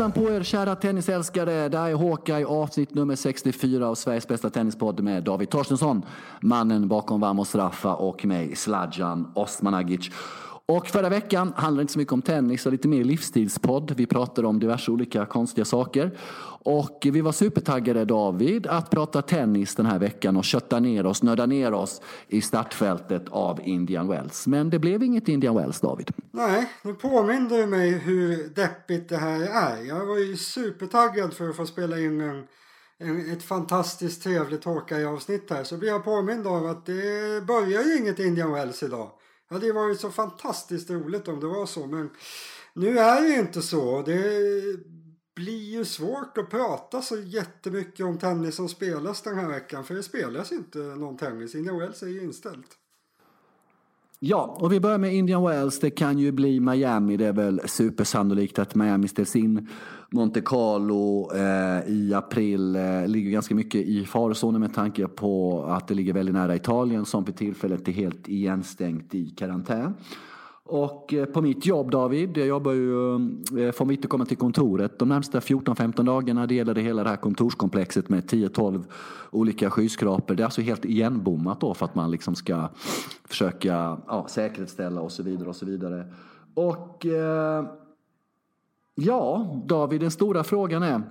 Hejsan på er kära tennisälskare. Det här är Hawkeye avsnitt nummer 64 av Sveriges bästa tennispodd med David Torstensson, mannen bakom Vamos Raffa och mig, Sladjan Osmanagic. Och förra veckan handlade det inte så mycket om tennis och lite mer livsstilspodd. Vi pratade om diverse olika konstiga saker. Och vi var supertaggade David att prata tennis den här veckan och kötta ner oss, nörda ner oss i startfältet av Indian Wells. Men det blev inget Indian Wells David. Nej, nu påminner du mig hur deppigt det här är. Jag var ju supertaggad för att få spela in en, en, ett fantastiskt trevligt Håkan-avsnitt här. Så blir jag påmind av att det börjar ju inget Indian Wells idag. Ja, det var ju så fantastiskt roligt om det var så. Men nu är det ju inte så. Det blir ju svårt att prata så jättemycket om tennis som spelas den här veckan. För det spelas inte någon tennis. Indian Wells är ju inställt. Ja, och vi börjar med Indian Wells. Det kan ju bli Miami. Det är väl supersannolikt att Miami ställs in. Monte Carlo eh, i april eh, ligger ganska mycket i farozonen med tanke på att det ligger väldigt nära Italien som för tillfället är helt igenstängt i karantän. Och eh, på mitt jobb David, jag jobbar ju, eh, får vi inte komma till kontoret de närmsta 14-15 dagarna. Det gäller det hela det här kontorskomplexet med 10-12 olika skyskrapor. Det är alltså helt igenbommat då för att man liksom ska försöka ja, säkerhetsställa och så vidare och så vidare. Och eh, ja, David, den stora frågan är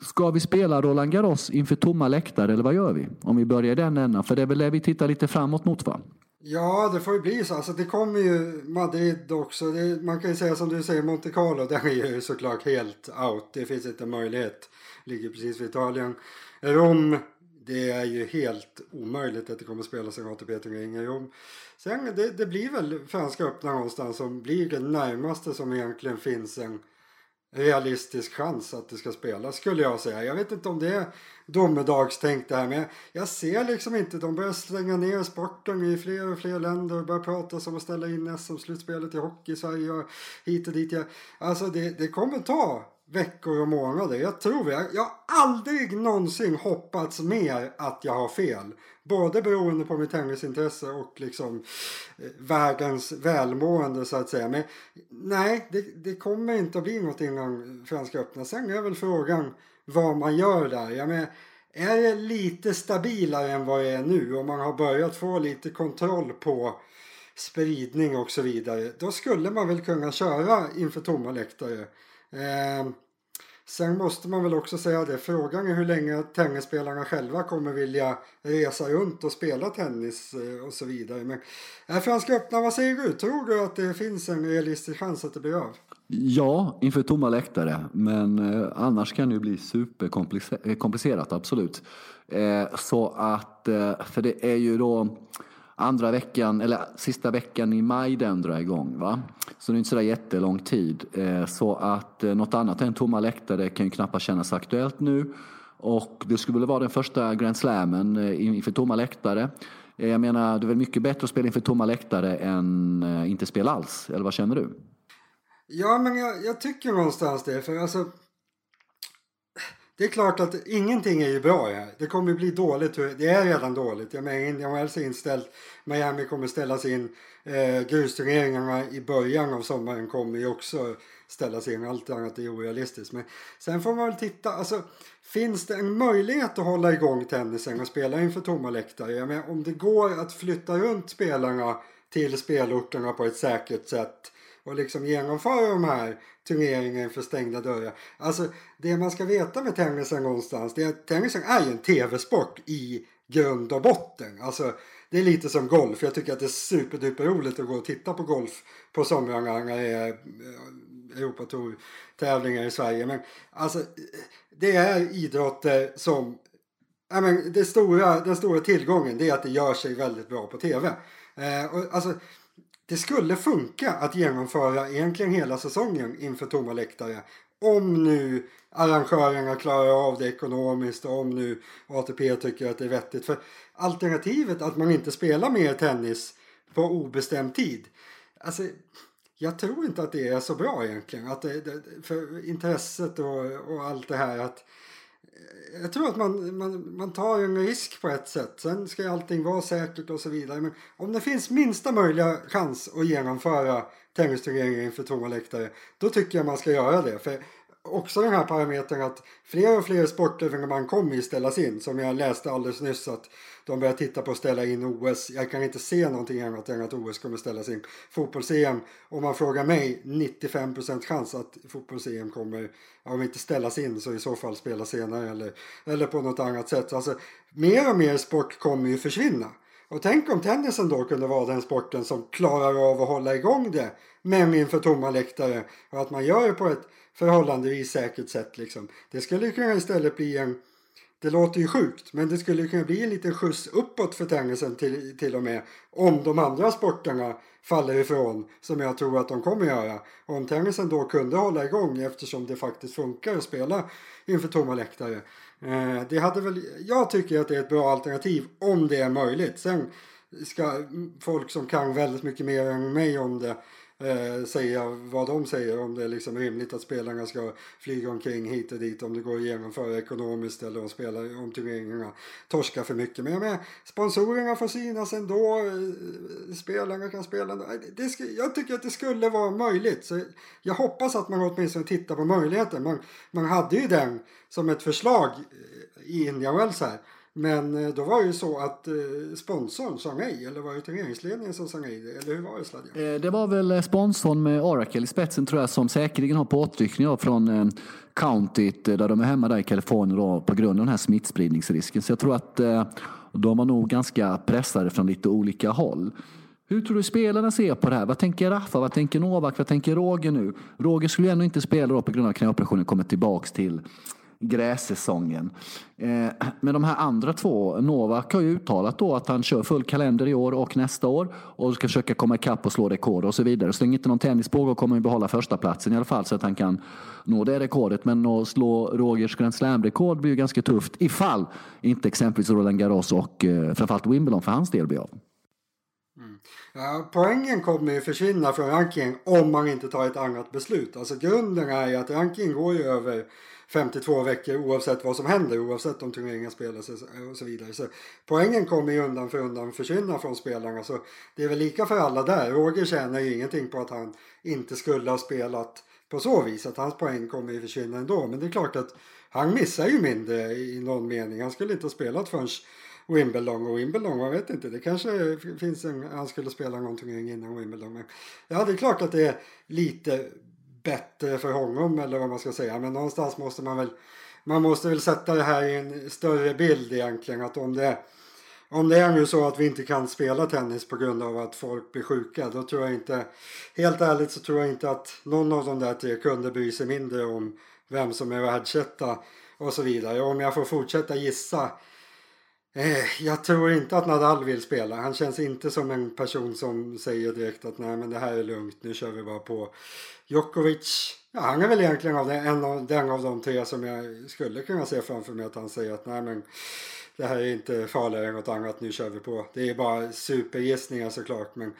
Ska vi spela Roland Garros inför tomma läktare eller vad gör vi? Om vi börjar i den änden, för det är väl det vi tittar lite framåt mot va? Ja, det får ju bli så. Alltså, det kommer ju Madrid också. Det, man kan ju säga som du säger, Monte Carlo, den är ju såklart helt out. Det finns inte möjlighet. Ligger precis vid Italien. Rom, det är ju helt omöjligt att det kommer spelas en ATP-turnering i Rom. Sen det, det blir väl Franska öppna någonstans som blir det närmaste som egentligen finns en realistisk chans att det ska spelas skulle jag säga. Jag vet inte om det är domedagstänk det här men jag ser liksom inte, de börjar slänga ner sporten i fler och fler länder och börjar prata om att ställa in SM-slutspelet i hockey i Sverige och hit och dit. Alltså det, det kommer ta veckor och månader. Jag tror jag, jag har aldrig någonsin hoppats mer att jag har fel. Både beroende på mitt tennisintresse och liksom eh, världens välmående så att säga. Men nej, det, det kommer inte att bli något innan Franska öppna. Sen är väl frågan vad man gör där. Jag menar, är det lite stabilare än vad det är nu och man har börjat få lite kontroll på spridning och så vidare. Då skulle man väl kunna köra inför tomma läktare. Eh, Sen måste man väl också säga det, frågan är hur länge tennisspelarna själva kommer vilja resa runt och spela tennis eh, och så vidare. Men är Franska öppna, vad säger du? Tror du att det finns en realistisk chans att det blir av? Ja, inför tomma läktare. Men eh, annars kan det ju bli superkomplicerat, eh, absolut. Eh, så att, eh, för det är ju då andra veckan, eller sista veckan i maj den drar igång. Va? Så det är inte sådär jättelång tid. Eh, så att eh, något annat än tomma läktare kan ju knappast kännas aktuellt nu. Och det skulle väl vara den första Grand Slammen eh, inför tomma läktare. Jag menar, det är väl mycket bättre att spela inför tomma läktare än inte spela alls. Eller vad känner du? Ja, men jag, jag tycker någonstans det. För alltså, det är klart att ingenting är ju bra här. Det kommer bli dåligt. Det är redan dåligt. Jag menar, Indian är inställt. Miami kommer ställas in. Eh, grusturneringarna i början av sommaren kommer ju också ställas in. Allt annat är orealistiskt. Men sen får man väl titta. Alltså, finns det en möjlighet att hålla igång tennisen och spela inför tomma läktare? Jag menar, om det går att flytta runt spelarna till spelorterna på ett säkert sätt och liksom genomföra de här turneringarna inför stängda dörrar. Alltså det man ska veta med tennisen någonstans det är att tennisen är ju en tv-sport i grund och botten. Alltså det är lite som golf. Jag tycker att det är superduper roligt att gå och titta på golf på somrarna när eh, det eh, är Europatour-tävlingar i Sverige. Men alltså det är idrotter som Ja, men det stora, den stora tillgången det är att det gör sig väldigt bra på tv. Eh, och, alltså, det skulle funka att genomföra egentligen hela säsongen inför tomma läktare. Om nu arrangörerna klarar av det ekonomiskt och om nu ATP tycker att det är vettigt. För alternativet att man inte spelar mer tennis på obestämd tid. Alltså, jag tror inte att det är så bra egentligen. Att det, för intresset och, och allt det här. att jag tror att man, man, man tar en risk på ett sätt. Sen ska allting vara säkert och så vidare. Men om det finns minsta möjliga chans att genomföra tennisturneringen inför tomma läktare. Då tycker jag man ska göra det. För också den här parametern att fler och fler sportevenemang kommer ju ställas in. Som jag läste alldeles nyss att de börjar titta på att ställa in OS. Jag kan inte se någonting annat än att OS kommer ställas in. Fotbolls-EM, om man frågar mig, 95% chans att fotbolls-EM kommer, om inte ställas in så i så fall spela senare eller, eller på något annat sätt. Alltså, mer och mer sport kommer ju försvinna. Och tänk om tennisen då kunde vara den sporten som klarar av att hålla igång det men inför tomma läktare och att man gör det på ett förhållandevis säkert sätt liksom. Det skulle kunna istället bli en det låter ju sjukt, men det skulle kunna bli en liten skjuts uppåt för tennisen till, till och med om de andra sporterna faller ifrån, som jag tror att de kommer göra. Om tennisen då kunde hålla igång eftersom det faktiskt funkar att spela inför tomma läktare. Eh, det hade väl, jag tycker att det är ett bra alternativ om det är möjligt. Sen ska folk som kan väldigt mycket mer än mig om det eh, säga vad de säger om det är liksom rimligt att spelarna ska flyga omkring hit och dit om det går att genomföra ekonomiskt eller om, spelar, om turneringarna torskar för mycket. Men jag menar, sponsorerna får synas ändå, eh, spelarna kan spela ändå. Det ska, jag tycker att det skulle vara möjligt. Så jag hoppas att man åtminstone tittar på möjligheten. Man, man hade ju den som ett förslag eh, i Indian Wells här. Men eh, då var det ju så att eh, sponsorn sa nej, eller var det turneringsledningen som sa nej? Eller hur var det Sladja? Eh, det var väl sponsorn med Oracle i spetsen tror jag som säkerligen har påtryckningar från countyt där de är hemma där i Kalifornien då, på grund av den här smittspridningsrisken. Så jag tror att de var nog ganska pressade från lite olika håll. Hur tror du spelarna ser på det här? Vad tänker Raffa? Vad tänker Novak? Vad tänker Roger nu? Roger skulle ju ändå inte spela då på grund av knäoperationen kommit tillbaks till grässäsongen. Eh, men de här andra två, Novak har ju uttalat då att han kör full kalender i år och nästa år och ska försöka komma ikapp och slå rekord och så vidare. Så länge inte någon tennis pågår kommer han behålla första platsen i alla fall så att han kan nå det rekordet. Men att slå Rogers Grand Slam-rekord blir ju ganska tufft ifall inte exempelvis Roland Garros och eh, framförallt Wimbledon för hans del blir av. Mm. Ja, poängen kommer ju försvinna från rankingen om man inte tar ett annat beslut. Alltså grunden är ju att rankingen går ju över 52 veckor oavsett vad som händer, oavsett om turneringen spelas och så vidare. Så poängen kommer ju undan för undan försvinna från spelarna. Så det är väl lika för alla där. Roger tjänar ju ingenting på att han inte skulle ha spelat på så vis. Att hans poäng kommer ju försvinna ändå. Men det är klart att han missar ju mindre i någon mening. Han skulle inte ha spelat förrän Wimbledon och Wimbledon, jag vet inte. Det kanske finns en, han skulle spela någon turnering innan Wimbledon. Men ja, det är klart att det är lite bättre för honom eller vad man ska säga. Men någonstans måste man väl man måste väl sätta det här i en större bild egentligen. Att om det, om det är nu så att vi inte kan spela tennis på grund av att folk blir sjuka. Då tror jag inte, helt ärligt så tror jag inte att någon av de där tre kunde bry sig mindre om vem som är världsetta och så vidare. Om jag får fortsätta gissa Eh, jag tror inte att Nadal vill spela. Han känns inte som en person som säger direkt att nej men det här är lugnt, nu kör vi bara på. Djokovic, ja, han är väl egentligen av den, en av, den av de tre som jag skulle kunna se framför mig att han säger att nej men det här är inte farligare än något annat, nu kör vi på. Det är bara supergissningar såklart men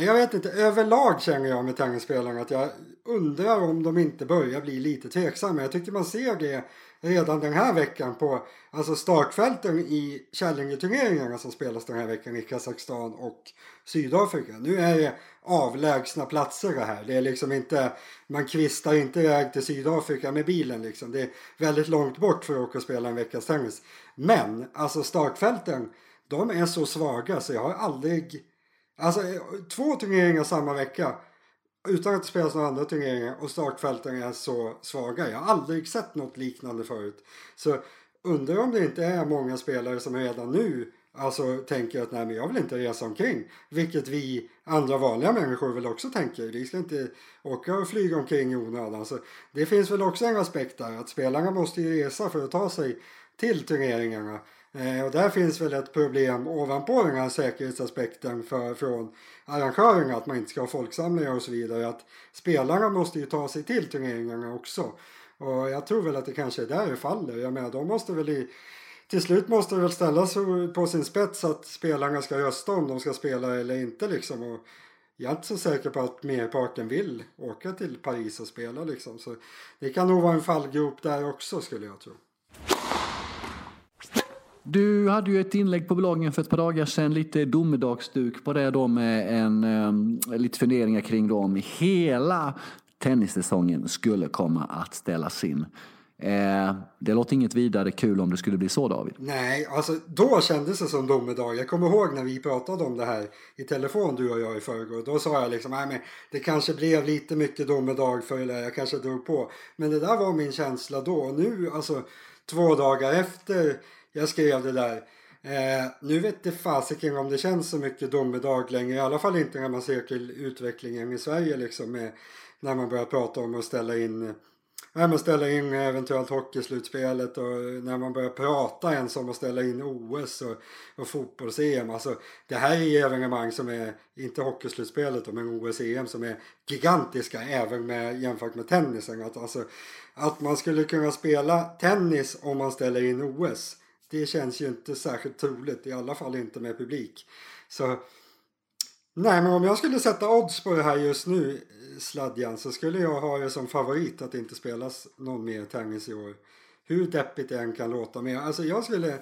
jag vet inte, överlag känner jag med tennisspelarna att jag undrar om de inte börjar bli lite tveksamma. Jag tycker man ser det redan den här veckan på alltså startfälten i Kärlingeturneringarna som spelas den här veckan i Kazakstan och Sydafrika. Nu är det avlägsna platser det här. Det är liksom inte, man kvistar inte iväg till Sydafrika med bilen liksom. Det är väldigt långt bort för att åka och spela en veckas tennis. Men alltså startfälten, de är så svaga så jag har aldrig Alltså eh, två turneringar samma vecka utan att det spelas några andra turneringar och startfälten är så svaga. Jag har aldrig sett något liknande förut. Så undrar om det inte är många spelare som redan nu alltså tänker att nej men jag vill inte resa omkring. Vilket vi andra vanliga människor väl också tänker. Vi ska inte åka och flyga omkring i onödan. Så det finns väl också en aspekt där att spelarna måste ju resa för att ta sig till turneringarna. Eh, och där finns väl ett problem ovanpå den här säkerhetsaspekten för, från arrangörerna att man inte ska ha folksamlingar och så vidare. Att spelarna måste ju ta sig till turneringarna också. Och jag tror väl att det kanske är där det faller. Jag menar, de måste väl i, till slut måste det väl ställas på sin spets att spelarna ska rösta om de ska spela eller inte liksom. Och jag är inte så säker på att merparten vill åka till Paris och spela liksom. Så det kan nog vara en fallgrop där också skulle jag tro. Du hade ju ett inlägg på bloggen för ett par dagar sedan, lite domedagsduk på det då med en, um, lite funderingar kring då om hela tennissäsongen skulle komma att ställas in. Eh, det låter inget vidare kul om det skulle bli så David. Nej, alltså då kändes det som domedag. Jag kommer ihåg när vi pratade om det här i telefon du och jag i förrgår. Då sa jag liksom, nej men det kanske blev lite mycket domedag för det jag kanske drog på. Men det där var min känsla då. Och nu, alltså två dagar efter jag skrev det där. Eh, nu vet det fasiken om det känns så mycket domedag längre. I alla fall inte när man ser till utvecklingen i Sverige liksom. Med, när man börjar prata om att ställa in när man ställer in eventuellt hockeyslutspelet och när man börjar prata ens om att ställa in OS och, och fotbolls-EM. Alltså, det här är evenemang som är, inte hockeyslutspelet men OS-EM som är gigantiska även med, jämfört med tennisen. Att, alltså, att man skulle kunna spela tennis om man ställer in OS. Det känns ju inte särskilt troligt, i alla fall inte med publik. Så Nej, men om jag skulle sätta odds på det här just nu sladjan så skulle jag ha det som favorit att det inte spelas någon mer tennis i år. Hur deppigt det än kan låta. Men alltså jag skulle,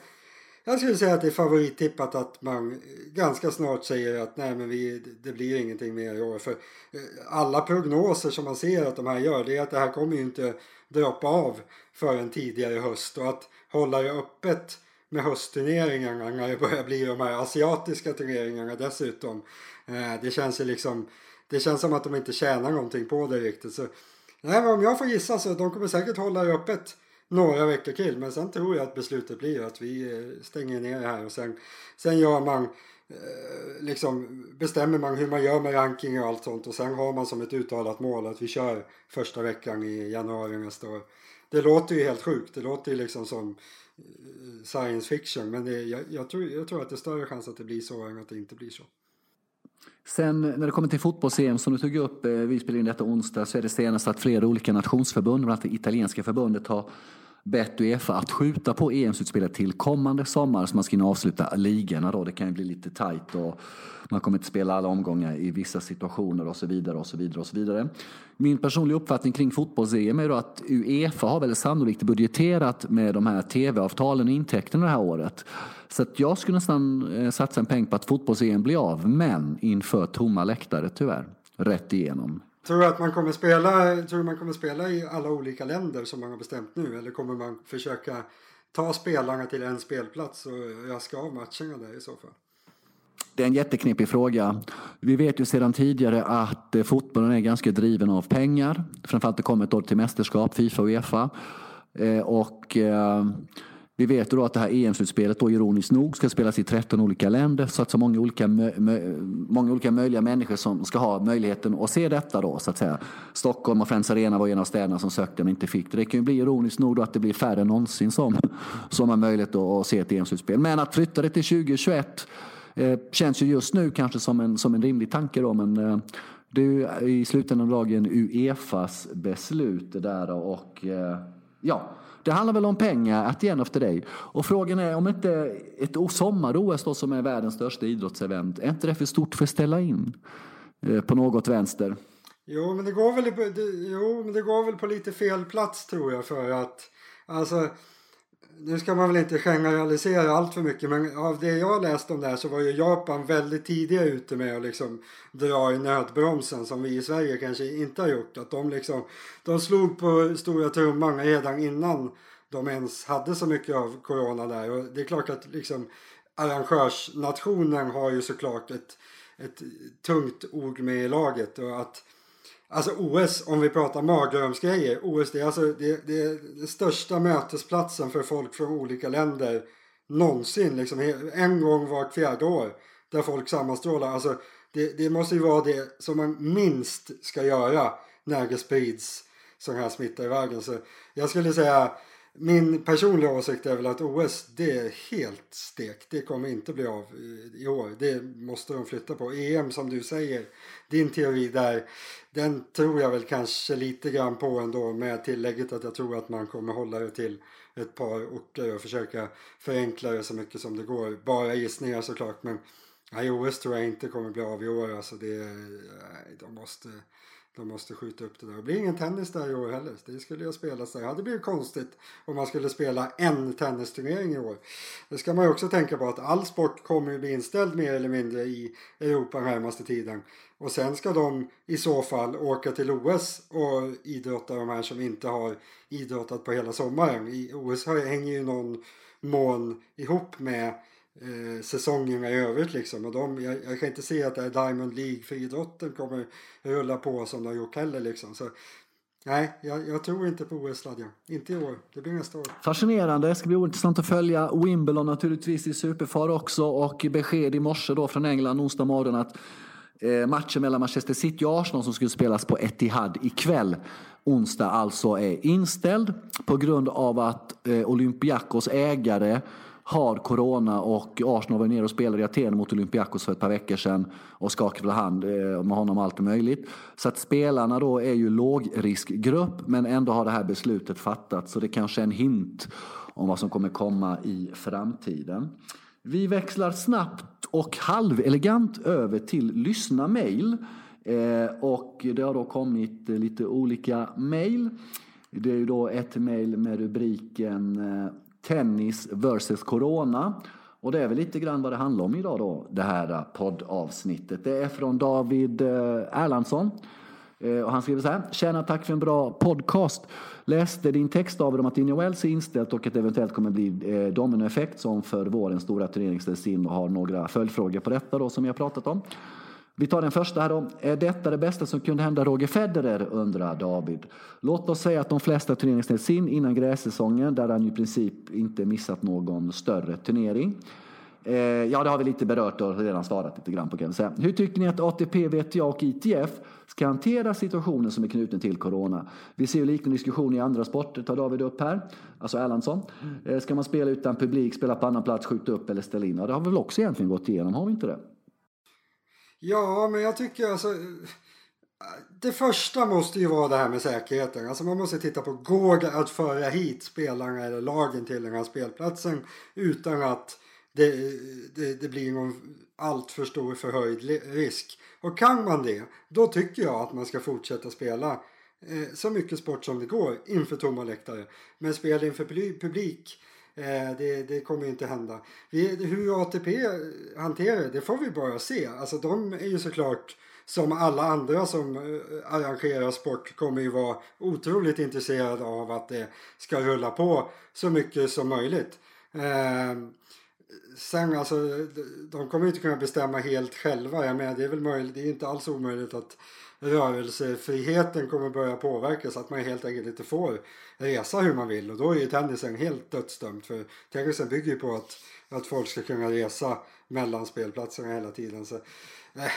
jag skulle säga att det är favorittippat att man ganska snart säger att nej men vi, det blir ingenting mer i år. För eh, alla prognoser som man ser att de här gör det är att det här kommer ju inte droppa av förrän tidigare höst. Och att hålla det öppet med höstturneringarna när det börjar bli de här asiatiska turneringarna dessutom. Eh, det känns ju liksom det känns som att de inte tjänar någonting på det riktigt. Så, nej, men om jag får gissa så de kommer säkert hålla det öppet några veckor till. Men sen tror jag att beslutet blir att vi eh, stänger ner det här och sen, sen gör man eh, liksom bestämmer man hur man gör med ranking och allt sånt och sen har man som ett uttalat mål att vi kör första veckan i januari nästa år. Det låter ju helt sjukt. Det låter ju liksom som eh, science fiction men det, jag, jag, tror, jag tror att det är större chans att det blir så än att det inte blir så. Sen när det kommer till fotbolls-EM som du tog upp, eh, vi spelar in detta onsdag, så är det senast att flera olika nationsförbund, bland annat det italienska förbundet, har bett Uefa att skjuta på EM-slutspelet till kommande sommar så man ska kunna avsluta ligorna då. Det kan ju bli lite tajt och man kommer inte spela alla omgångar i vissa situationer och så vidare och så vidare och så vidare. Min personliga uppfattning kring fotbolls-EM är då att Uefa har väl sannolikt budgeterat med de här tv-avtalen och intäkterna det här året. Så att jag skulle nästan eh, satsa en peng på att fotbolls-EM blir av, men inför tomma läktare tyvärr. Rätt igenom. Tror du att man kommer spela, tror man kommer spela i alla olika länder som man har bestämt nu? Eller kommer man försöka ta spelarna till en spelplats och raska av matcherna där i så fall? Det är en jätteknepig fråga. Vi vet ju sedan tidigare att eh, fotbollen är ganska driven av pengar. Framförallt det kommer ett år till mästerskap, Fifa och Uefa. Eh, och eh, vi vet då att det här EM-slutspelet då ironiskt nog ska spelas i 13 olika länder så att så många olika, många olika möjliga människor som ska ha möjligheten att se detta då så att säga. Stockholm och Friends Arena var en av städerna som sökte men inte fick det. Det kan ju bli ironiskt nog då att det blir färre än någonsin som, som har möjlighet att se ett EM-slutspel. Men att flytta det till 2021 eh, känns ju just nu kanske som en, som en rimlig tanke då men eh, det är ju eh, i slutändan av dagen Uefas beslut det där och eh, ja det handlar väl om pengar att igen efter dig. Och frågan är om inte ett sommar-OS som är världens största idrottsevent, är inte det för stort för att ställa in eh, på något vänster? Jo men, det går väl, jo, men det går väl på lite fel plats tror jag för att alltså nu ska man väl inte generalisera allt för mycket men av det jag läste om det här så var ju Japan väldigt tidiga ute med att liksom dra i nödbromsen som vi i Sverige kanske inte har gjort. Att de liksom, de slog på stora trumman redan innan de ens hade så mycket av corona där och det är klart att liksom arrangörsnationen har ju såklart ett, ett tungt ord med i laget och att Alltså OS, om vi pratar mardrömsgrejer. OS det är alltså det, det är den största mötesplatsen för folk från olika länder någonsin. Liksom, en gång vart fjärde år. Där folk sammanstrålar. Alltså, det, det måste ju vara det som man minst ska göra när det sprids sån här smitta i vägen. Så jag skulle säga min personliga åsikt är väl att OS det är helt stekt. Det kommer inte bli av i år. Det måste de flytta på. EM som du säger, din teori där, den tror jag väl kanske lite grann på ändå med tillägget att jag tror att man kommer hålla det till ett par orter och försöka förenkla det så mycket som det går. Bara gissningar såklart men nej, OS tror jag inte kommer bli av i år. Alltså det, de måste de måste skjuta upp det där. Det blir ingen tennis där i år heller. Det skulle jag spela där. Det hade blivit konstigt om man skulle spela en tennisturnering i år. Det ska man ju också tänka på att all sport kommer ju bli inställd mer eller mindre i Europa närmaste tiden. Och sen ska de i så fall åka till OS och idrotta de här som inte har idrottat på hela sommaren. I OS hänger ju någon mån ihop med eh, säsongerna i övrigt liksom. Och de, jag, jag, kan inte se att det är Diamond League för idrotten kommer rulla på som de har gjort heller liksom. Så, nej, jag, jag tror inte på OS-sladjan. Inte i år. Det blir nästa år. Fascinerande. Det ska bli intressant att följa Wimbledon naturligtvis i superfar också. Och besked i morse då från England onsdag morgon att eh, matchen mellan Manchester City och Arsenal som skulle spelas på Etihad ikväll onsdag alltså är inställd på grund av att eh, Olympiakos ägare har corona och Arsenal var nere och spelade i Aten mot Olympiakos för ett par veckor sedan och skakade hand eh, med honom allt möjligt. Så att spelarna då är ju lågriskgrupp men ändå har det här beslutet fattats så det kanske är en hint om vad som kommer komma i framtiden. Vi växlar snabbt och halvelegant över till lyssna-mail. Eh, och det har då kommit lite olika mail. Det är ju då ett mail med rubriken eh, Tennis versus Corona. Och det är väl lite grann vad det handlar om idag då, det här poddavsnittet. Det är från David eh, Erlandsson. Eh, och han skriver så här. Tjena, tack för en bra podcast. Läste din text av om att Indian Wells är inställt och att det eventuellt kommer bli eh, dominoeffekt som för vårens stora turnering ställs in och har några följdfrågor på detta då som vi har pratat om. Vi tar den första här då. Är detta det bästa som kunde hända Roger Federer? undrar David. Låt oss säga att de flesta turneringar ställs in innan grässäsongen där han i princip inte missat någon större turnering. Eh, ja, det har vi lite berört och redan svarat lite grann på kan säga. Hur tycker ni att ATP, VTA och ITF ska hantera situationen som är knuten till corona? Vi ser ju liknande diskussioner i andra sporter, tar David upp här, alltså Erlandsson. Mm. Ska man spela utan publik, spela på annan plats, skjuta upp eller ställa in? Ja, det har vi väl också egentligen gått igenom, har vi inte det? Ja, men jag tycker alltså... Det första måste ju vara det här med säkerheten. Alltså man måste titta på, går det att föra hit spelarna eller lagen till den här spelplatsen utan att det, det, det blir någon alltför stor förhöjd risk. Och kan man det, då tycker jag att man ska fortsätta spela eh, så mycket sport som det går inför tomma läktare. Men spel inför publik Eh, det, det, kommer inte hända. Vi, hur ATP hanterar det, det får vi bara se. Alltså de är ju såklart som alla andra som eh, arrangerar sport kommer ju vara otroligt intresserade av att det ska rulla på så mycket som möjligt. Eh, Sen alltså, de kommer inte kunna bestämma helt själva. Jag menar, det är väl möjligt, det är inte alls omöjligt att rörelsefriheten kommer börja påverkas. Att man helt enkelt inte får resa hur man vill. Och då är ju tennisen helt dödsdömd. För tennisen bygger ju på att, att folk ska kunna resa mellan spelplatserna hela tiden. Så, eh,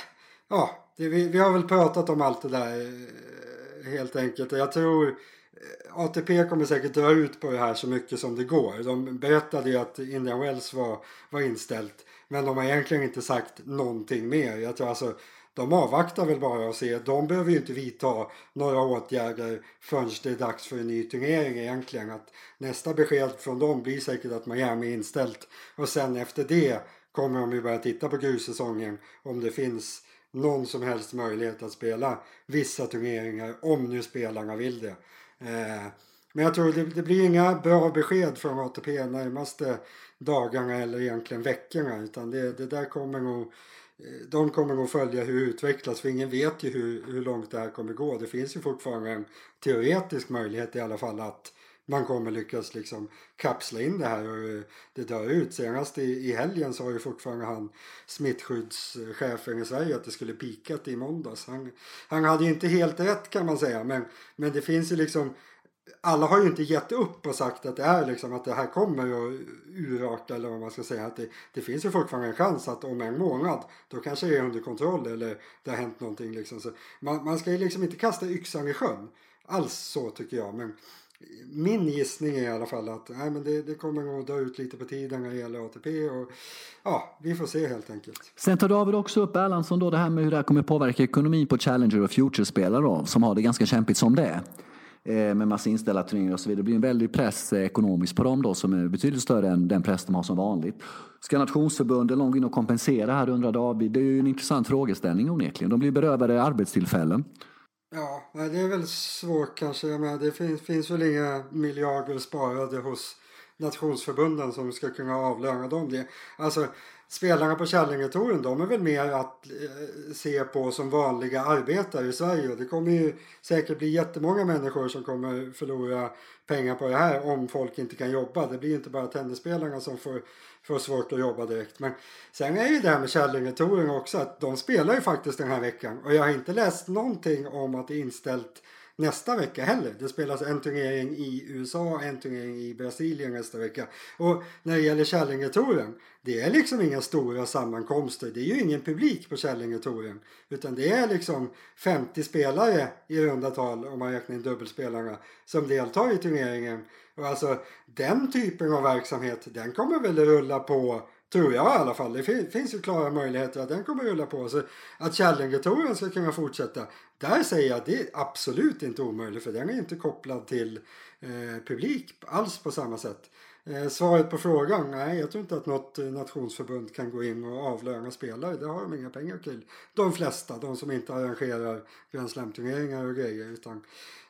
ja, det, vi, vi har väl pratat om allt det där eh, helt enkelt. Jag tror Eh, ATP kommer säkert dra ut på det här så mycket som det går. De berättade ju att Indian Wells var, var inställt. Men de har egentligen inte sagt någonting mer. Jag tror alltså de avvaktar väl bara och ser. De behöver ju inte vidta några åtgärder förrän det är dags för en ny turnering egentligen. Att nästa besked från dem blir säkert att Miami är inställt. Och sen efter det kommer de ju börja titta på grussäsongen om det finns någon som helst möjlighet att spela vissa turneringar om nu spelarna vill det. Eh, men jag tror det, det blir inga bra besked från ATP närmaste dagarna eller egentligen veckorna utan det, det där kommer nog eh, de kommer nog följa hur det utvecklas för ingen vet ju hur, hur långt det här kommer gå. Det finns ju fortfarande en teoretisk möjlighet i alla fall att man kommer lyckas liksom kapsla in det här och eh, det dör ut. Senast i, i helgen sa ju fortfarande han smittskyddschefen i Sverige att det skulle pikat i måndags. Han, han hade ju inte helt rätt kan man säga men, men det finns ju liksom alla har ju inte gett upp och sagt att det är liksom att det här kommer att urarta eller vad man ska säga. Att det, det finns ju fortfarande en chans att om en månad då kanske det är under kontroll eller det har hänt någonting liksom. Så man, man ska ju liksom inte kasta yxan i sjön. Alls så tycker jag. Men min gissning är i alla fall att nej, men det, det kommer nog dra ut lite på tiden när det gäller ATP. Och, ja, vi får se helt enkelt. Sen tar David också upp Erlandsson då det här med hur det här kommer påverka ekonomin på Challenger och Future-spelare som har det ganska kämpigt som det är. Eh, med massa inställda turneringar och så vidare. Det blir en väldig press eh, ekonomiskt på dem då som är betydligt större än den press de har som vanligt. Ska nationsförbunden långt gå in och kompensera här undrar David? Det är ju en intressant frågeställning onekligen. De blir berövade arbetstillfällen. Ja, det är väl svårt kanske. Jag menar det finns, finns väl inga miljarder sparade hos nationsförbunden som ska kunna avlöna dem det. Alltså spelarna på Kärlingetouren de är väl mer att eh, se på som vanliga arbetare i Sverige. Det kommer ju säkert bli jättemånga människor som kommer förlora pengar på det här om folk inte kan jobba. Det blir inte bara tennisspelarna som får, får svårt att jobba direkt. Men sen är ju det här med Kärlingetouren också att de spelar ju faktiskt den här veckan och jag har inte läst någonting om att det är inställt nästa vecka heller. Det spelas en turnering i USA, och en turnering i Brasilien nästa vecka. Och när det gäller Kärlingetouren, det är liksom inga stora sammankomster. Det är ju ingen publik på Kärlingetouren. Utan det är liksom 50 spelare i runda tal, om man räknar in dubbelspelarna, som deltar i turneringen. Och alltså den typen av verksamhet, den kommer väl rulla på Tror jag i alla fall. Det finns ju klara möjligheter att den kommer rulla på. Så att Kärringetoren ska kunna fortsätta. Där säger jag att det är absolut inte omöjligt. För den är inte kopplad till eh, publik alls på samma sätt. Eh, svaret på frågan, nej jag tror inte att något eh, nationsförbund kan gå in och avlöna spelare. Det har de inga pengar till. De flesta, de som inte arrangerar Grand Slam-turneringar och grejer. Utan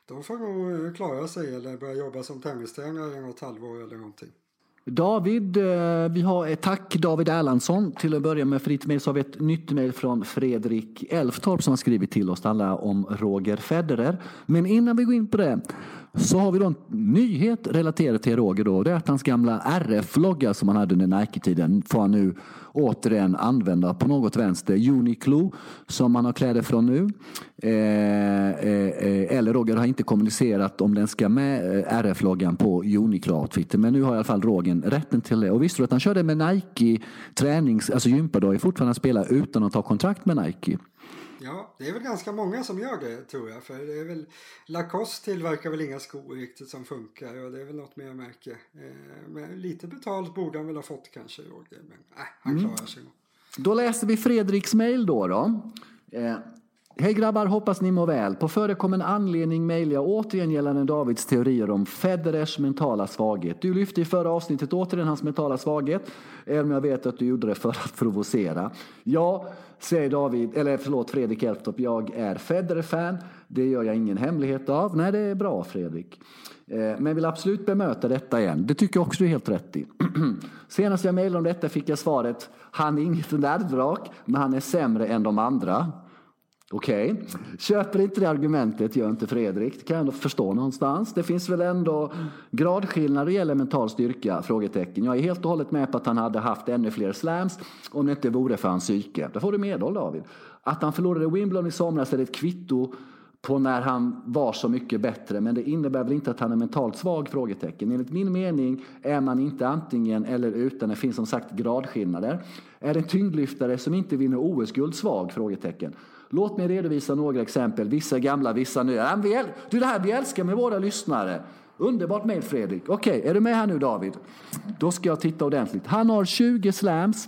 de får nog eh, klara sig eller börja jobba som tennistränare i något halvår eller någonting. David, eh, vi har ett tack David Erlandsson till att börja med för ditt mejl så har vi ett nytt mejl från Fredrik Elftorp som har skrivit till oss. Det handlar om Roger Federer. Men innan vi går in på det så har vi då en nyhet relaterad till Roger då. Det är att hans gamla RF-logga som han hade under Nike-tiden får han nu återigen använda på något vänster. Uniqlo som han har kläder från nu. Eh, eh, eh eller Roger har inte kommunicerat om den ska med eh, RF-loggan på Uniqlo-outfiten. Men nu har i alla fall Roger rätten till det. Och visste du att han körde med Nike tränings, alltså gympadojor fortfarande spelar utan att ta kontrakt med Nike? Ja, det är väl ganska många som gör det tror jag. För det är väl Lacoste tillverkar väl inga skor riktigt som funkar och det är väl något mer märke. Eh, men lite betalt borde han väl ha fått kanske Roger. Men äh, han mm. klarar mm. sig nog. Då läser vi Fredriks mejl då. då. Eh, Hej grabbar, hoppas ni mår väl. På förekommen anledning mejlar jag återigen gällande Davids teorier om Federers mentala svaghet. Du lyfte i förra avsnittet återigen hans mentala svaghet, även om jag vet att du gjorde det för att provocera. Ja, säger David, eller förlåt Fredrik Elftorp, jag är Federer-fan. Det gör jag ingen hemlighet av. Nej, det är bra Fredrik. Eh, men vill absolut bemöta detta igen. Det tycker jag också du är helt rätt i. Senast jag mejlade om detta fick jag svaret, han är inget närvrak, men han är sämre än de andra. Okej, okay. köper inte det argumentet, gör inte Fredrik. Det kan jag ändå förstå någonstans. Det finns väl ändå gradskillnader när det gäller mental styrka? Frågetecken. Jag är helt och hållet med på att han hade haft ännu fler slams om det inte vore för hans psyke. Det får du medhåll David. Att han förlorade Wimbledon i somras är ett kvitto på när han var så mycket bättre. Men det innebär väl inte att han är mentalt svag? Frågetecken. Enligt min mening är man inte antingen eller utan. Det finns som sagt gradskillnader. Är en tyngdlyftare som inte vinner OS-guld svag? Frågetecken. Låt mig redovisa några exempel. Vissa gamla, vissa nya. Du, det här vi älskar med våra lyssnare. Underbart mejl Fredrik. Okej, okay, är du med här nu David? Då ska jag titta ordentligt. Han har 20 slams.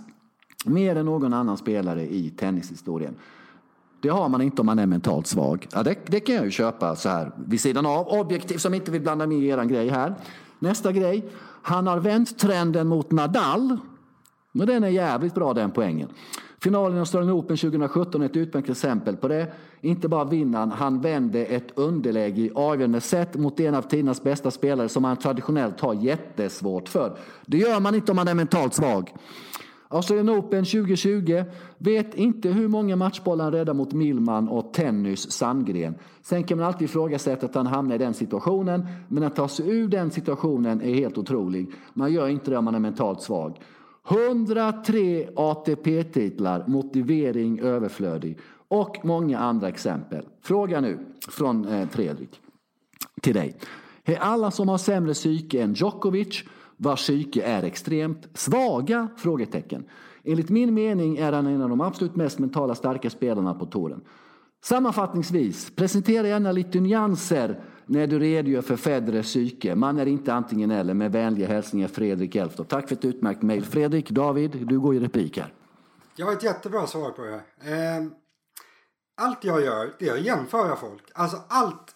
Mer än någon annan spelare i tennishistorien. Det har man inte om man är mentalt svag. Ja, det, det kan jag ju köpa så här vid sidan av. Objektiv som inte vill blanda med i eran grej här. Nästa grej. Han har vänt trenden mot Nadal. Men den är jävligt bra den poängen. Finalen i Australian Open 2017 är ett utmärkt exempel på det. Inte bara vinner han, han vände ett underläge i avgörande set mot en av tidernas bästa spelare som han traditionellt har jättesvårt för. Det gör man inte om man är mentalt svag. Australian Open 2020. Vet inte hur många matchbollar han räddar mot Millman och Tennys Sandgren. Sen kan man alltid ifrågasätta att han hamnar i den situationen. Men att ta sig ur den situationen är helt otrolig. Man gör inte det om man är mentalt svag. 103 ATP-titlar, motivering överflödig och många andra exempel. Fråga nu från eh, Fredrik till dig. Är alla som har sämre psyke än Djokovic, vars psyke är extremt svaga? Frågetecken. Enligt min mening är han en av de absolut mest mentala starka spelarna på touren. Sammanfattningsvis, presentera gärna lite nyanser när du redogör för Federers psyke. Man är inte antingen eller. Med vänliga hälsningar Fredrik Elftorp. Tack för ett utmärkt mejl. Fredrik, David, du går i replik här. Jag har ett jättebra svar på det ehm, allt jag gör, det är att jämföra folk. Alltså allt,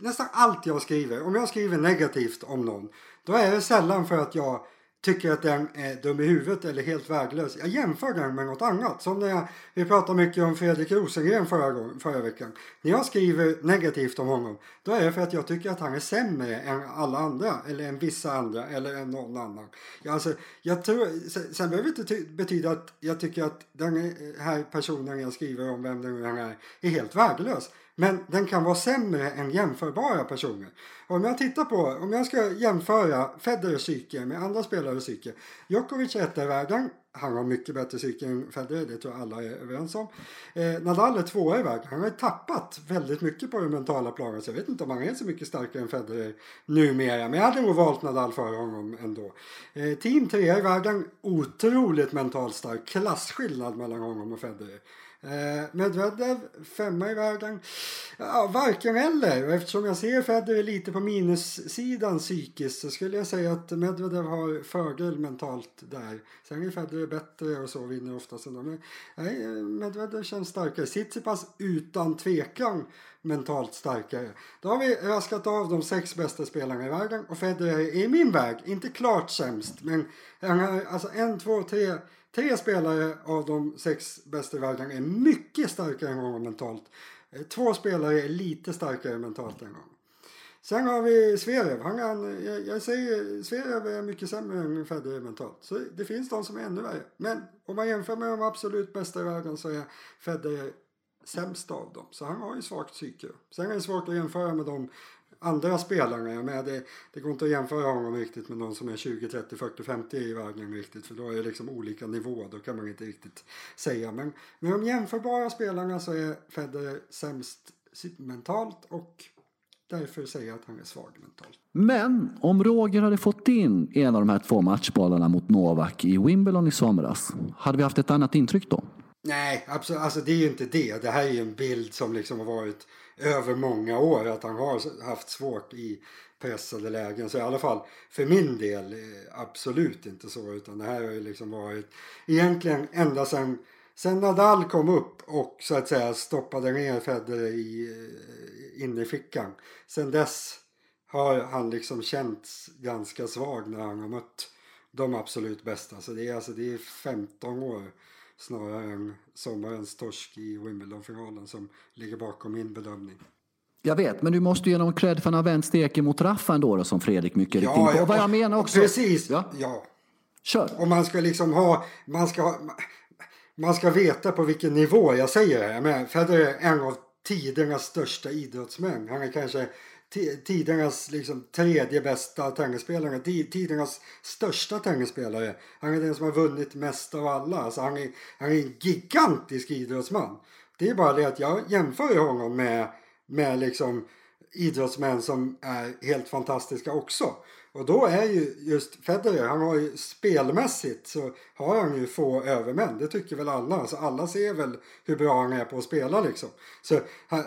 nästan allt jag skriver. Om jag skriver negativt om någon, då är det sällan för att jag tycker att den är dum i huvudet eller helt värdelös. Jag jämför den med något annat. Som när jag, vi pratade mycket om Fredrik Rosengren förra, gång, förra veckan. När jag skriver negativt om honom då är det för att jag tycker att han är sämre än alla andra eller än vissa andra eller än någon annan. Jag, alltså, jag tror, sen, sen behöver det inte betyda att jag tycker att den här personen jag skriver om, vem det nu är, är helt värdelös. Men den kan vara sämre än jämförbara personer. Om jag tittar på, om jag ska jämföra Federers psyke med andra spelares psyke. Djokovic är etta i världen. Han har mycket bättre psyke än Federer, det tror jag alla är överens om. Eh, Nadal är tvåa i världen. Han har tappat väldigt mycket på det mentala planet. Så jag vet inte om han är så mycket starkare än Federer numera. Men jag hade nog valt Nadal före honom ändå. Eh, team trea i världen. Otroligt mentalt stark. Klasskillnad mellan honom och Federer. Eh, Medvedev, femma i världen. Ja, varken eller. Eftersom jag ser Federer lite på minussidan psykiskt så skulle jag säga att Medvedev har fördel mentalt där. Sen är Federer bättre och så vinner oftast ändå. Men nej, Medvedev känns starkare. Tsitsipas utan tvekan mentalt starkare. Då har vi raskat av de sex bästa spelarna i världen och Federer är i min väg inte klart sämst men han har alltså en, två, tre Tre spelare av de sex bästa i världen är mycket starkare än honom mentalt. Eh, två spelare är lite starkare mentalt än honom. Sen har vi Zverev. Han kan, jag, jag säger Zverev är mycket sämre än Federer mentalt. Så det finns de som är ännu värre. Men om man jämför med de absolut bästa i världen så är Federer sämst av dem. Så han har ju svagt psyke. Sen är det svårt att jämföra med de andra spelarna. med det, det går inte att jämföra honom riktigt med någon som är 20, 30, 40, 50 i världen riktigt. För då är det liksom olika nivåer. Då kan man inte riktigt säga. Men med de jämförbara spelarna så är Federer sämst mentalt och därför säger jag att han är svag mentalt. Men om Roger hade fått in en av de här två matchbollarna mot Novak i Wimbledon i somras, hade vi haft ett annat intryck då? Nej, absolut. Alltså det är ju inte det. Det här är ju en bild som liksom har varit över många år att han har haft svårt i pressade lägen. Så i alla fall för min del eh, absolut inte så utan det här har ju liksom varit egentligen ända sedan Sen Nadal kom upp och så att säga stoppade ner Federer i, innerfickan. in i fickan. Sen dess har han liksom känts ganska svag när han har mött de absolut bästa. Så det är alltså det är 15 år snarare än sommarens torsk i Wimbledon-finalen som ligger bakom min bedömning. Jag vet, men du måste ju ge någon cred för att han har vänt steken mot Raffa ändå då, som Fredrik mycket ja, riktigt. Och vad jag menar också... Precis, ja. ja. Kör. Och man ska liksom ha... Man ska, man ska veta på vilken nivå jag säger det. Men Federer är en av tidernas största idrottsmän. Han är kanske tidernas liksom, tredje bästa tennisspelare, tidernas största tennisspelare. Han är den som har vunnit mest av alla. Alltså, han, är, han är en gigantisk idrottsman. Det är bara det att jag jämför honom med, med liksom idrottsmän som är helt fantastiska också. Och då är ju just Federer, han har ju spelmässigt så har han ju få övermän. Det tycker väl alla. Alltså alla ser väl hur bra han är på att spela liksom. Så han, eh,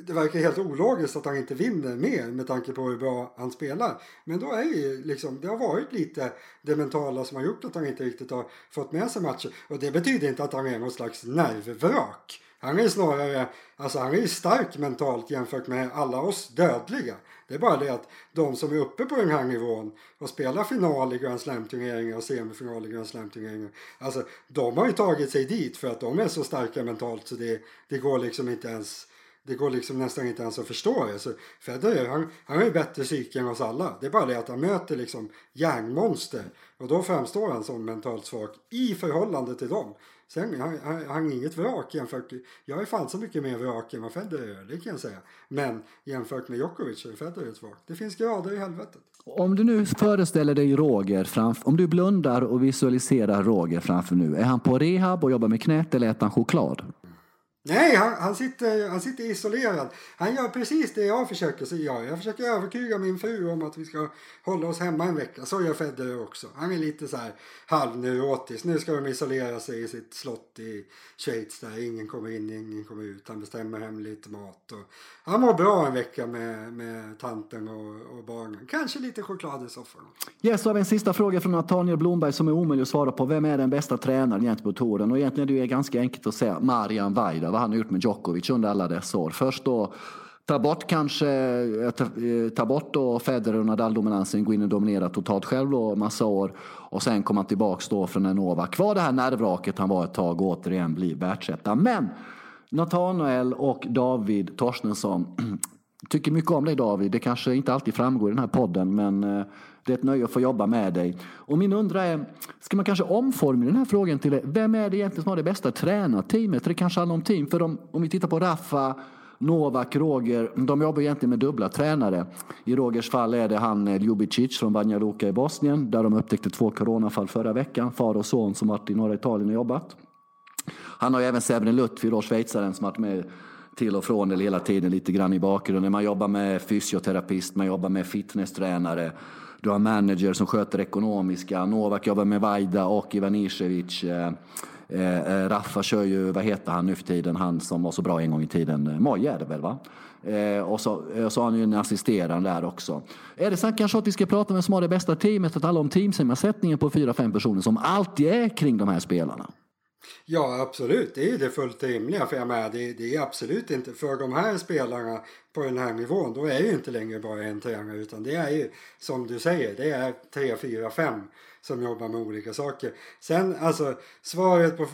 det verkar helt ologiskt att han inte vinner mer med tanke på hur bra han spelar. Men då är ju liksom, det har varit lite det mentala som har gjort att han inte riktigt har fått med sig matcher. Och det betyder inte att han är någon slags nervvrak. Han är snarare, alltså han är ju stark mentalt jämfört med alla oss dödliga. Det är bara det att de som är uppe på den här nivån och spelar final i Grand Slam-turneringar och semifinal i Grand Slam-turneringar. Alltså de har ju tagit sig dit för att de är så starka mentalt så det, det går liksom inte ens det går liksom nästan inte ens att förstå det. Så Federer, han, han har ju bättre psyke än oss alla. Det är bara det att han möter liksom järnmonster. Och då framstår han som mentalt svag i förhållande till dem. Sen han, han, han är inget vrak jämfört... Jag är fan så mycket mer vrak än vad Federer är, det kan jag säga. Men jämfört med Djokovic är Federer ett vrak. Det finns grader i helvetet. Om du nu föreställer dig Roger, framför, om du blundar och visualiserar Roger framför nu. Är han på rehab och jobbar med knät eller äter han choklad? Nej, han, han, sitter, han sitter isolerad. Han gör precis det jag försöker göra. Jag försöker övertyga min fru om att vi ska hålla oss hemma en vecka. Så gör Federer också. Han är lite så här halvneurotisk. Nu ska de isolera sig i sitt slott i Schweiz där ingen kommer in, ingen kommer ut. Han bestämmer hem lite mat. Och han mår bra en vecka med, med tanten och, och barnen. Kanske lite choklad i soffan. Yes, så har vi en sista fråga från Nathaniel Blomberg som är omöjlig att svara på. Vem är den bästa tränaren gentemot touren? Och egentligen är det ganska enkelt att säga Marian Weider vad han har gjort med Djokovic under alla dessa år. Först då Ta bort kanske, eh, ta, eh, ta bort då Federer och Nadal-dominansen, gå in och dominera totalt själv då massa år och sen komma tillbaks då från en Novak. Kvar det här nervraket han var ett tag och återigen bli världsetta. Men Nathanael och David Torstensson tycker mycket om dig David. Det kanske inte alltid framgår i den här podden men eh, det är ett nöje att få jobba med dig. Och min undra är, ska man kanske omforma den här frågan till vem är det egentligen som har det bästa tränarteamet? Det kanske handlar om team. För de, om vi tittar på Rafa, Novak, Roger, de jobbar egentligen med dubbla tränare. I Rogers fall är det han eh, Ljubicic från Banja Luka i Bosnien där de upptäckte två coronafall förra veckan. Far och son som varit i norra Italien och jobbat. Han har ju även Severin Lutfi, då schweizaren som varit med till och från eller hela tiden lite grann i bakgrunden. Man jobbar med fysioterapist, man jobbar med fitnesstränare. Du har manager som sköter ekonomiska. Novak jobbar med Vajda och Ivanisevic. Eh, eh Raffa kör ju, vad heter han nu för tiden, han som var så bra en gång i tiden. Eh, Moje är det väl va? Eh, och så, och så har han ju en assisterande där också. Är det så kanske att vi ska prata med vem som har det bästa teamet, att alla om teamsammansättningen på fyra, fem personer som alltid är kring de här spelarna? Ja, absolut. Det är ju det fullt rimliga. För jag med, det, det är absolut inte för de här spelarna på den här nivån. Då är ju inte längre bara en tränare utan det är ju som du säger, det är tre, fyra, fem som jobbar med olika saker. Sen alltså svaret på,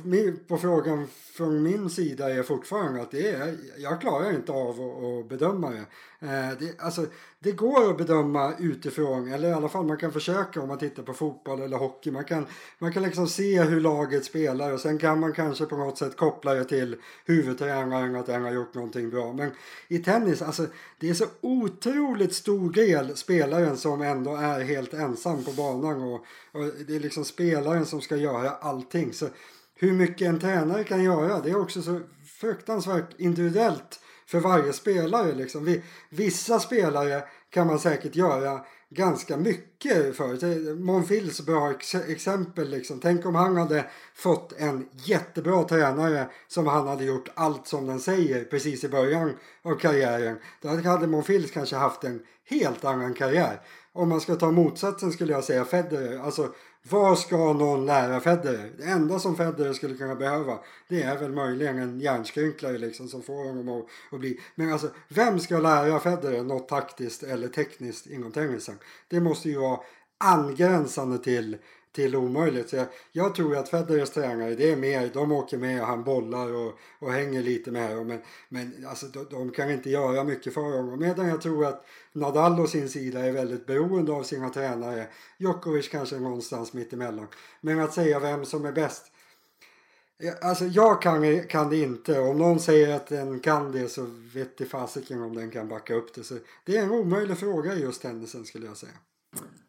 på frågan från min sida är fortfarande att det är, jag klarar inte av att, att bedöma det. Eh, det. Alltså, det går att bedöma utifrån, eller i alla fall man kan försöka om man tittar på fotboll eller hockey. Man kan, man kan liksom se hur laget spelar och sen kan man kanske på något sätt koppla det till huvudtränaren att den har gjort någonting bra. Men i tennis, alltså det är så otroligt stor del spelaren som ändå är helt ensam på banan och, och det är liksom spelaren som ska göra allting. Så hur mycket en tränare kan göra, det är också så fruktansvärt individuellt för varje spelare. Liksom. Vissa spelare kan man säkert göra ganska mycket för. Monfils bra exempel. Liksom. Tänk om han hade fått en jättebra tränare som han hade gjort allt som den säger precis i början av karriären. Då hade Monfils kanske haft en helt annan karriär. Om man ska ta motsatsen skulle jag säga Federer. Alltså vad ska någon lära Federer? Det enda som Federer skulle kunna behöva det är väl möjligen en hjärnskrynklare liksom som får honom att, att bli... Men alltså, vem ska lära Federer något taktiskt eller tekniskt inom tennisen? Det måste ju vara angränsande till till omöjligt. Så jag, jag tror att Federers tränare, det är mer, de åker med och han bollar och, och hänger lite med dem. Men, men alltså, de, de, kan inte göra mycket för honom. Medan jag tror att Nadal å sin sida är väldigt beroende av sina tränare. Djokovic kanske någonstans mitt emellan. Men att säga vem som är bäst. Alltså jag kan, kan det inte. Om någon säger att den kan det så vet det fasiken om den kan backa upp det. Så det är en omöjlig fråga i just tennisen skulle jag säga.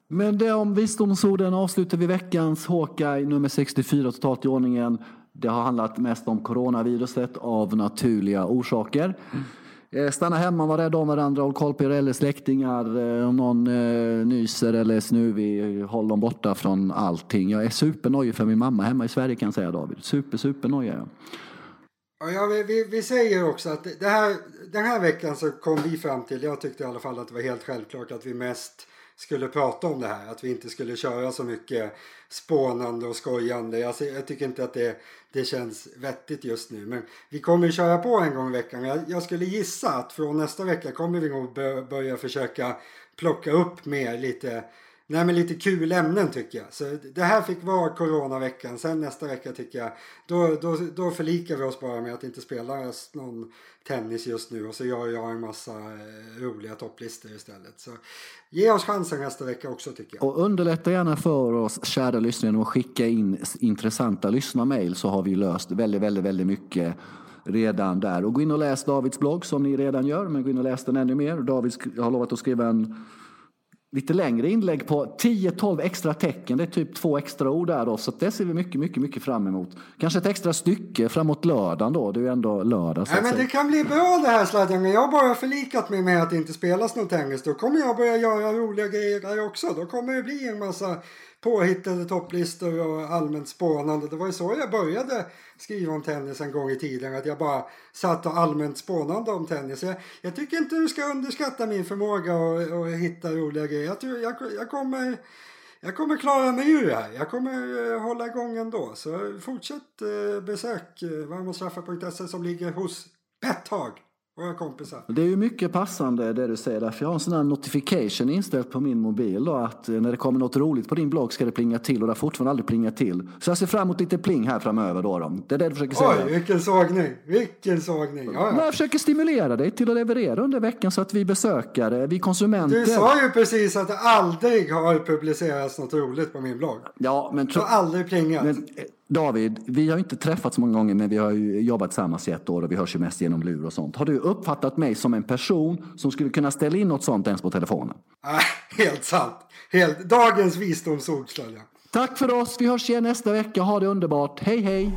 Men det om visdomsorden avslutar vi veckans Hawkeye nummer 64 totalt i ordningen. Det har handlat mest om coronaviruset av naturliga orsaker. Mm. Stanna hemma, var rädda om varandra, håll koll på er eller släktingar. Eh, om någon eh, nyser eller är snuvig, håll dem borta från allting. Jag är supernojig för min mamma hemma i Sverige kan jag säga David. Super, supernojig är jag. Ja, vi, vi, vi, säger också att det här, den här veckan så kom vi fram till, jag tyckte i alla fall att det var helt självklart att vi mest skulle prata om det här. Att vi inte skulle köra så mycket spånande och skojande. Jag, jag tycker inte att det, det känns vettigt just nu. Men vi kommer köra på en gång i veckan. Jag, jag skulle gissa att från nästa vecka kommer vi nog börja försöka plocka upp mer lite Nej men lite kul ämnen tycker jag. Så det här fick vara coronaveckan. Sen nästa vecka tycker jag då, då, då förlikar vi oss bara med att inte spela någon tennis just nu och så gör jag en massa eh, roliga topplistor istället. Så ge oss chansen nästa vecka också tycker jag. Och underlätta gärna för oss kära lyssnare genom att skicka in intressanta lyssnarmail så har vi löst väldigt, väldigt, väldigt mycket redan där. Och gå in och läs Davids blogg som ni redan gör, men gå in och läs den ännu mer. David har lovat att skriva en lite längre inlägg på 10-12 extra tecken. Det är typ två extra ord där då, så det ser vi mycket, mycket, mycket fram emot. Kanske ett extra stycke framåt lördagen då. Det är ju ändå lördag. Nej, men det kan bli bra det här sladden. Jag har bara förlikat mig med att det inte spelas något tennis. Då kommer jag börja göra roliga grejer där också. Då kommer det bli en massa påhittade topplistor och allmänt spånande. Det var ju så jag började skriva om tennis en gång i tiden. Att jag bara satt och allmänt spånande om tennis. Jag, jag tycker inte du ska underskatta min förmåga att hitta roliga grejer. Jag, tror, jag, jag, kommer, jag kommer klara mig ur det här. Jag kommer eh, hålla igång ändå. Så fortsätt eh, besök eh, varmastraffar.se som ligger hos våra kompisar. Det är ju mycket passande det du säger där, för jag har en sån här notification inställd på min mobil då, att eh, när det kommer något roligt på din blogg ska det plinga till och det har fortfarande aldrig plingat till. Så jag ser fram emot lite pling här framöver då. då. Det är det du försöker säga? Oj, vilken sågning! Vilken sågning! Ja, ja. jag försöker stimulera dig till att leverera under veckan så att vi besökare, vi konsumenter... Du sa ju precis att det aldrig har publicerats något roligt på min blogg. Ja, men... Det har aldrig plingat. Men eh, David, vi har inte träffats många gånger men vi har ju jobbat tillsammans i ett år och vi hörs ju mest genom lur och sånt. Har du uppfattat mig som en person som skulle kunna ställa in något sånt ens på telefonen? Nej, helt sant. Helt, dagens visdomsord. Tack för oss, vi hörs igen nästa vecka. Ha det underbart. Hej! Hej.